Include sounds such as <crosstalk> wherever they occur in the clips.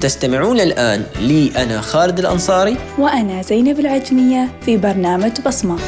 تستمعون الآن لي أنا خالد الأنصاري. وأنا زينب العجمية في برنامج بصمة.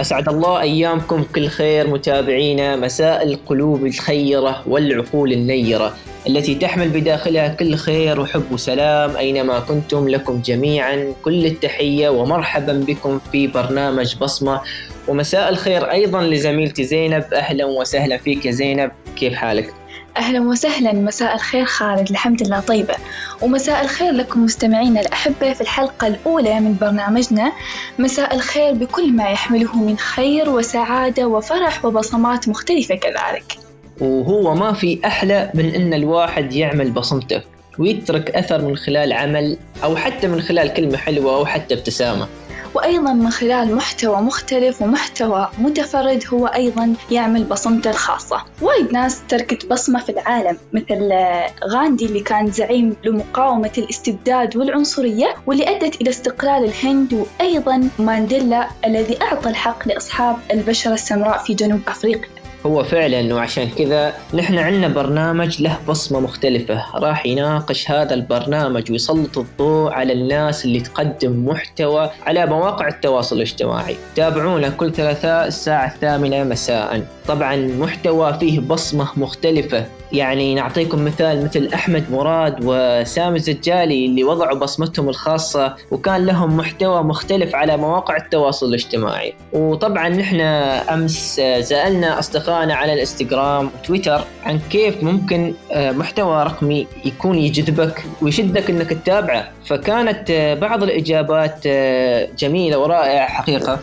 أسعد الله أيامكم كل خير متابعينا. مساء القلوب الخيرة والعقول النيرة التي تحمل بداخلها كل خير وحب وسلام أينما كنتم لكم جميعا. كل التحية ومرحبا بكم في برنامج بصمة. ومساء الخير أيضا لزميلتي زينب. أهلا وسهلا فيك يا زينب. كيف حالك؟ أهلا وسهلا. مساء الخير خالد الحمد لله طيبة. ومساء الخير لكم مستمعينا الأحبة في الحلقة الأولى من برنامجنا. مساء الخير بكل ما يحمله من خير وسعادة وفرح وبصمات مختلفة كذلك. وهو ما في أحلى من أن الواحد يعمل بصمته ويترك أثر من خلال عمل أو حتى من خلال كلمة حلوة أو حتى ابتسامة. وأيضا من خلال محتوى مختلف ومحتوى متفرد هو أيضا يعمل بصمته الخاصة. وايد ناس تركت بصمة في العالم مثل غاندي اللي كان زعيم لمقاومة الاستبداد والعنصرية واللي أدت إلى استقلال الهند وأيضا مانديلا الذي أعطى الحق لأصحاب البشرة السمراء في جنوب أفريقيا. هو فعلا وعشان كذا نحن عندنا برنامج له بصمة مختلفة. راح يناقش هذا البرنامج ويسلط الضوء على الناس اللي تقدم محتوى على مواقع التواصل الاجتماعي. تابعونا كل ثلاثاء الساعة الثامنة مساء. طبعا محتوى فيه بصمة مختلفة. يعني نعطيكم مثال مثل أحمد مراد وسامي الزجالي اللي وضعوا بصمتهم الخاصة وكان لهم محتوى مختلف على مواقع التواصل الاجتماعي. وطبعا نحن أمس سألنا أصدقائنا على الإنستغرام وتويتر عن كيف ممكن آه، محتوى رقمي يكون يجذبك ويشدك أنك تتابعه. فكانت آه، بعض الإجابات آه، جميلة ورائعة حقيقة.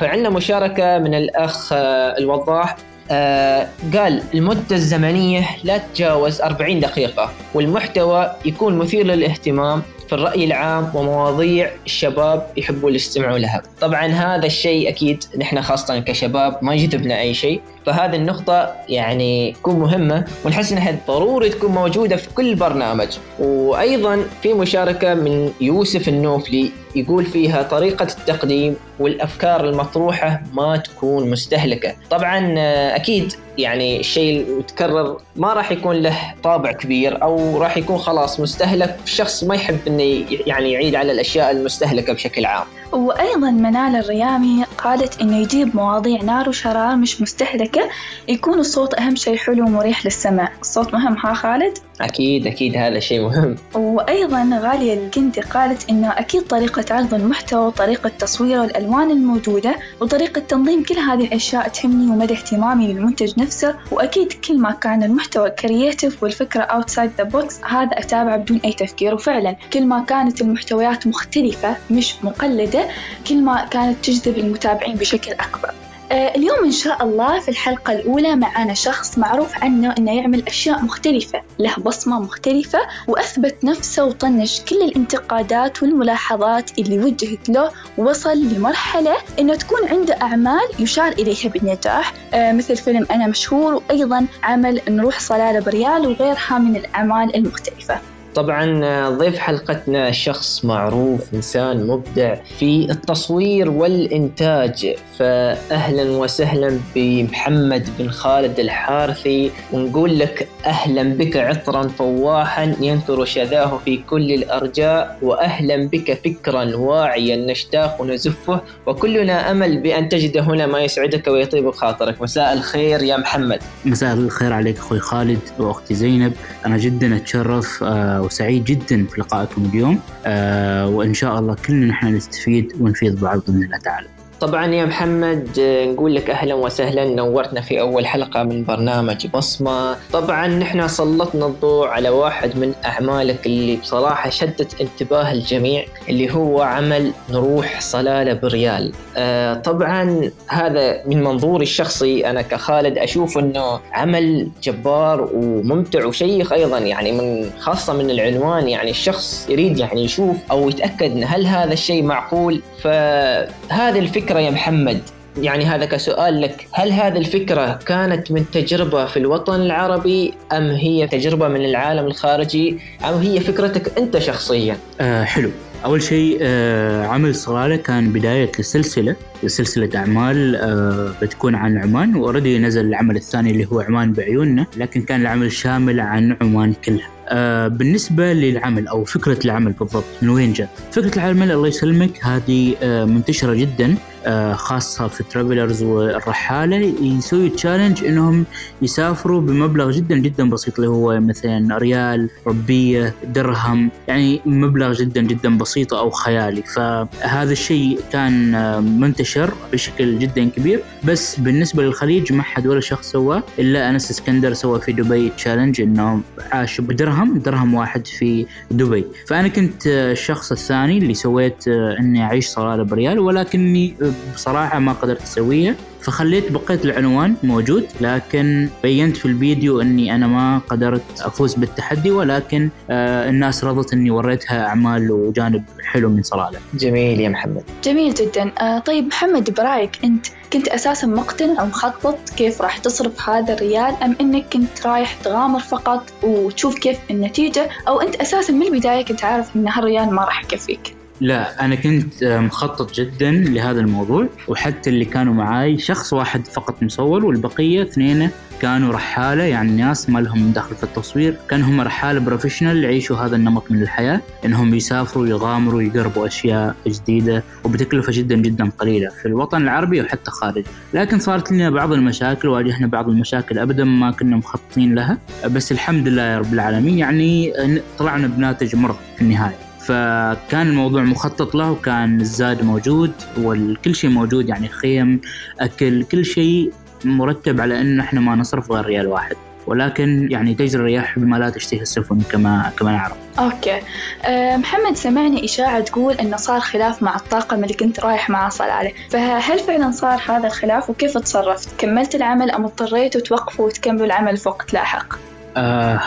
فعندنا مشاركة من الأخ الوضاح. آه قال المدة الزمنية لا تتجاوز 40 دقيقة والمحتوى يكون مثير للاهتمام. في الرأي العام ومواضيع الشباب يحبون يستمعوا لها. طبعا هذا الشيء أكيد نحن خاصة كشباب ما يجذبنا أي شيء. فهذه النقطة يعني تكون مهمة ونحس إنها ضروري تكون موجودة في كل برنامج. وأيضا في مشاركة من يوسف النوفلي يقول فيها طريقة التقديم والأفكار المطروحة ما تكون مستهلكة. طبعا أكيد يعني الشيء المتكرر ما راح يكون له طابع كبير أو راح يكون خلاص مستهلك الشخص ما يحب إنه يعني يعيد على الأشياء المستهلكة بشكل عام. وأيضا منال الريامي قالت إنه يجيب مواضيع نار وشرار مش مستهلكة يكون الصوت أهم شيء حلو ومريح للسمع الصوت مهم ها خالد؟ أكيد أكيد هذا شيء مهم. وأيضا غالية الكنتي قالت إنه أكيد طريقة عرض المحتوى وطريقة تصويره والألوان الموجودة وطريقة تنظيم كل هذه الأشياء تهمني ومدى اهتمامي للمنتج نفسه. وأكيد كل ما كان المحتوى creative والفكرة outside the box هذا أتابعه بدون أي تفكير. وفعلا كل ما كانت المحتويات مختلفة مش مقلدة كل ما كانت تجذب المتابعين بشكل أكبر. اليوم إن شاء الله في الحلقة الأولى معنا شخص معروف عنه إنه يعمل أشياء مختلفة له بصمة مختلفة وأثبت نفسه وطنش كل الانتقادات والملاحظات اللي وجهت له ووصل لمرحلة إنه تكون عنده أعمال يشار إليها بالنجاح آه، مثل فيلم أنا مشهور وأيضا عمل نروح صلالة بريال وغيرها من الأعمال المختلفة. طبعا ضيف حلقتنا شخص معروف إنسان مبدع في التصوير والإنتاج. فاهلا وسهلا بمحمد بن خالد الحارثي. ونقول لك أهلا بك عطرا فواحا ينثر شذاه في كل الأرجاء. واهلا بك فكرا واعيا نشتاق نزفه وكلنا أمل بأن تجد هنا ما يسعدك ويطيب خاطرك. مساء الخير يا محمد. مساء الخير عليك أخوي خالد وأختي زينب. أنا جدا أتشرف آه، وسعيد جدا في لقائكم اليوم. آه، وإن شاء الله كلنا نحن نستفيد ونفيد بعض بإذن الله تعالى. طبعا يا محمد نقول لك أهلا وسهلا نورتنا في أول حلقة من برنامج بصمة. طبعا نحن سلطنا الضوء على واحد من أعمالك اللي بصراحة شدت انتباه الجميع اللي هو عمل نروح صلالة بريال. آه طبعا هذا من منظوري الشخصي. أنا كخالد أشوف إنه عمل جبار وممتع وشيق أيضا يعني من خاصة من العنوان يعني الشخص يريد يعني يشوف أو يتأكد هل هذا الشيء معقول. فهذه الفكرة يا محمد؟ يعني هذا كسؤال لك هل هذه الفكرة كانت من تجربة في الوطن العربي أم هي تجربة من العالم الخارجي أم هي فكرتك أنت شخصيا؟ آه حلو. أول شيء آه، عمل صلاله كان بداية لسلسلة لسلسلة أعمال آه، بتكون عن عمان وأوريدي نزل العمل الثاني اللي هو عمان بعيوننا لكن كان العمل شامل عن عمان كلها. آه، بالنسبة للعمل أو فكرة العمل بالضبط من وين جاء؟ فكرة العمل الله يسلمك هذه منتشرة جدا. آه، خاصة في ال travelers والرحالة يسوي challenge إنهم يسافروا بمبلغ جدا جدا بسيط اللي هو مثلا ريال ربية درهم يعني مبلغ جدا جدا بسيط أو خيالي. فهذا الشيء كان آه، منتشر بشكل جدا كبير. بس بالنسبة للخليج ما حد ولا شخص سواه إلا انس اسكندر سوى في دبي challenge انه عاش بدرهم درهم واحد في دبي. فأنا كنت آه، الشخص الثاني اللي سويت إني أعيش صلالة بريال ولكني بصراحة ما قدرت أسويها فخليت بقيت العنوان موجود لكن بينت في الفيديو إني أنا ما قدرت أفوز بالتحدي ولكن آه الناس رضت إني وريتها أعمال وجانب حلو من صلاله. جميل يا محمد. جميل جدا، آه طيب محمد برأيك أنت كنت أساسا مقتنع ومخطط كيف راح تصرف هذا الريال أم إنك كنت رايح تغامر فقط وتشوف كيف النتيجة أو أنت أساسا من البداية كنت عارف إن هالريال ما راح يكفيك؟ لا أنا كنت مخطط جدا لهذا الموضوع وحتى اللي كانوا معاي شخص واحد فقط مصور والبقية اثنين كانوا رحالة يعني ناس ما لهم دخل في التصوير. كان هم رحالة بروفيشنال يعيشوا هذا النمط من الحياة إنهم يسافروا يغامروا يقربوا أشياء جديدة وبتكلفة جدا جدا قليلة في الوطن العربي وحتى خارج. لكن صارت لنا بعض المشاكل واجهنا بعض المشاكل ابدا ما كنا مخططين لها. بس الحمد لله يا رب العالمين يعني طلعنا بناتج مرضي في النهاية. فكان الموضوع مخطط له وكان الزاد موجود وكل شيء موجود يعني خيم أكل كل شيء مرتب على إنه إحنا ما نصرف غير ريال واحد. ولكن يعني تجري الرياح بما لا تشتهي السفن كما كما نعرف. أوكي. أه محمد سمعني إشاعة تقول إنه صار خلاف مع الطاقم اللي كنت رايح معاه صلاله، فهل فعلا صار هذا الخلاف؟ وكيف تصرفت؟ كملت العمل أم اضطريتوا توقفوا وتكملوا العمل في وقت لاحق؟ آه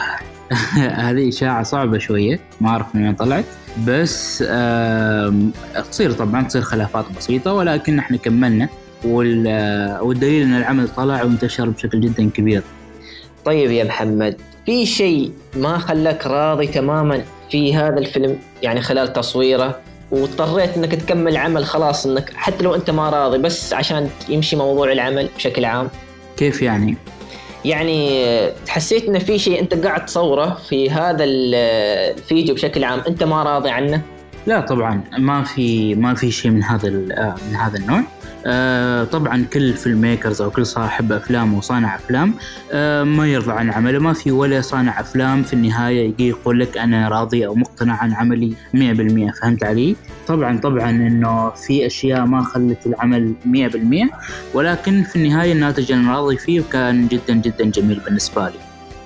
<laughs> هذه إشاعة صعبة شوية. ما أعرف من وين طلعت. بس تصير طبعا تصير خلافات بسيطة ولكن إحنا كملنا والدليل إن العمل طلع وانتشر بشكل جدا كبير. طيب يا محمد في شيء ما خلاك راضي تماما في هذا الفيلم؟ يعني خلال تصويره واضطريت إنك تكمل عمل خلاص إنك حتى لو أنت ما راضي بس عشان يمشي موضوع العمل بشكل عام؟ كيف يعني؟ يعني حسيت إن في شيء أنت قاعد تصوره في هذا الفيديو بشكل عام أنت ما راضي عنه؟ لا طبعا ما في ما في شيء من هذا من هذا النوع آه طبعا كل فيلم ميكرز أو كل صاحب أفلام وصانع أفلام آه ما يرضى عن عمله ما في ولا صانع أفلام في النهاية يجي يقول لك أنا راضي أو مقتنع عن عملي 100% فهمت علي؟ طبعا طبعا إنه في أشياء ما خلت العمل 100% ولكن في النهاية الناتج أنا راضي فيه وكان جدا جدا جميل بالنسبة لي.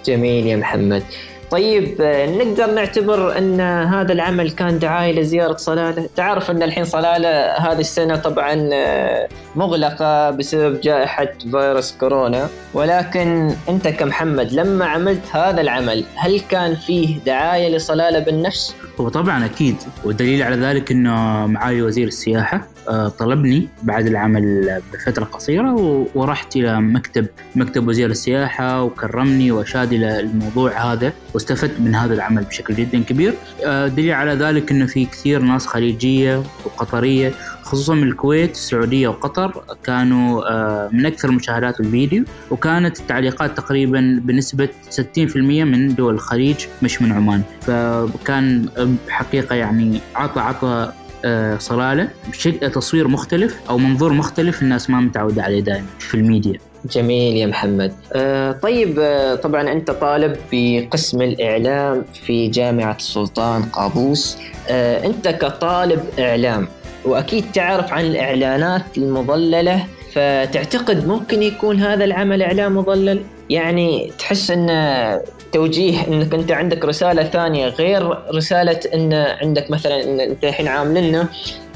جميل يا محمد. طيب نقدر نعتبر أن هذا العمل كان دعاية لزيارة صلالة، تعرف أن الحين صلالة هذه السنة طبعا آه، مغلقة بسبب جائحة فيروس كورونا، ولكن أنت كمحمد لما عملت هذا العمل هل كان فيه دعاية لصلالة بالنفس؟ هو طبعا أكيد. والدليل على ذلك إنه معالي وزير السياحة آه، طلبني بعد العمل بفترة قصيرة ورحت إلى مكتب مكتب وزير السياحة وكرمني وأشاد إلى الموضوع هذا. واستفدت من هذا العمل بشكل جدا كبير. آه، دليل على ذلك أنه في كثير ناس خليجية وقطرية خصوصا من الكويت السعودية وقطر كانوا آه، من أكثر مشاهدات الفيديو وكانت التعليقات تقريبا بنسبة 60% من دول الخليج مش من عمان. فكان حقيقة يعني عطى عطى آه، صلالة بشكل تصوير مختلف أو منظور مختلف الناس ما متعودة عليه دائما في الميديا. جميل يا محمد. آه طيب آه طبعا أنت طالب بقسم الإعلام في جامعة السلطان قابوس. آه أنت كطالب إعلام وأكيد تعرف عن الإعلانات المضللة فتعتقد ممكن يكون هذا العمل إعلام مضلل؟ يعني تحس إن توجيه إنك أنت عندك رسالة ثانية غير رسالة إن عندك مثلا إن أنت الحين عاملنا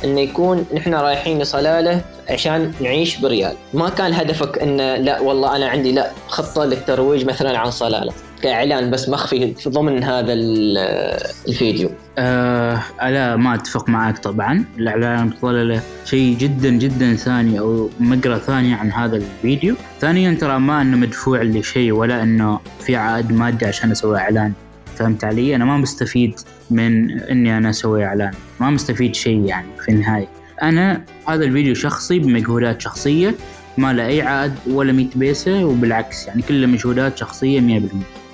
إنه يكون نحن رايحين لصلالة عشان نعيش بريال، ما كان هدفك انه لا والله أنا عندي لا خطة للترويج مثلا عن صلالة. كإعلان بس مخفي في ضمن هذا الفيديو. آه لا ما أتفق معك طبعا. الإعلان المتضلله شيء جدا جدا ثاني أو مقرى ثانية عن هذا الفيديو. ثانيا ترى ما إنه مدفوع لشيء ولا إنه في عائد مادي عشان أسوي إعلان. فهمت علي؟ أنا ما مستفيد من إني أنا أسوي إعلان. ما مستفيد شيء يعني في النهاية. أنا هذا الفيديو شخصي بمجهودات شخصية ما له أي عائد ولا 100 بيسة وبالعكس يعني كله مجهودات شخصية 100%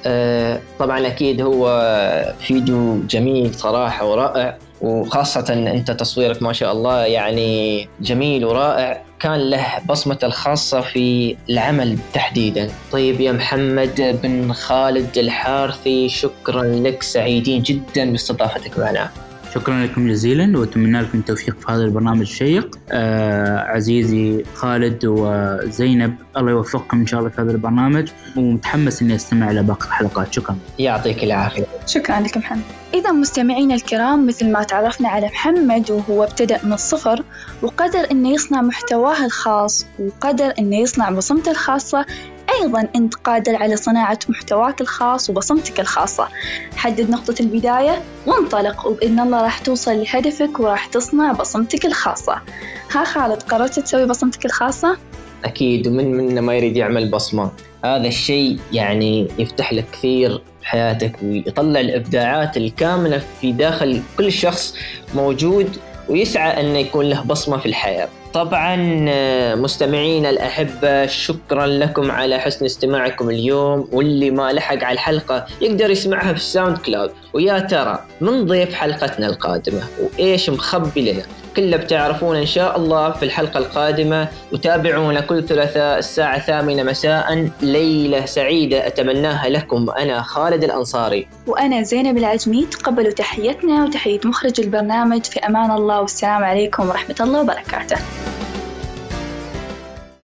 أه طبعا أكيد هو فيديو جميل صراحة ورائع. وخاصة أنت تصويرك ما شاء الله يعني جميل ورائع. كان له بصمته الخاصة في العمل تحديدا. طيب يا محمد بن خالد الحارثي شكرا لك سعيدين جدا باستضافتك معنا. شكرا لكم جزيلا وأتمنى لكم التوفيق في هذا البرنامج الشيق. آه عزيزي خالد وزينب الله يوفقكم إن شاء الله في هذا البرنامج ومتحمس إني أستمع إلى باقي الحلقات. شكرا. يعطيك العافية. شكرا لك محمد إذا مستمعينا الكرام مثل ما تعرفنا على محمد وهو ابتدأ من الصفر وقدر إنه يصنع محتواه الخاص وقدر إنه يصنع بصمته الخاصة أيضا أنت قادر على صناعة محتواك الخاص وبصمتك الخاصة. حدد نقطة البداية وانطلق وبإذن الله راح توصل لهدفك وراح تصنع بصمتك الخاصة. ها خالد قررت تسوي بصمتك الخاصة؟ أكيد ومن منا ما يريد يعمل بصمة. هذا الشيء يعني يفتح لك كثير حياتك ويطلع الإبداعات الكاملة في داخل كل شخص موجود ويسعى أنه يكون له بصمة في الحياة. طبعا آه، مستمعينا الأحبة شكرا لكم على حسن استماعكم اليوم. واللي ما لحق على الحلقة يقدر يسمعها في الساوند كلاود. ويا ترى من ضيف حلقتنا القادمة؟ وإيش مخبي لنا؟ كله بتعرفون إن شاء الله في الحلقة القادمة. وتابعونا كل ثلاثاء الساعة الثامنة مساء. ليلة سعيدة أتمناها لكم. أنا خالد الأنصاري. وأنا زينب العجمي تقبلوا تحيتنا وتحية مخرج البرنامج في أمان الله. والسلام عليكم ورحمة الله وبركاته.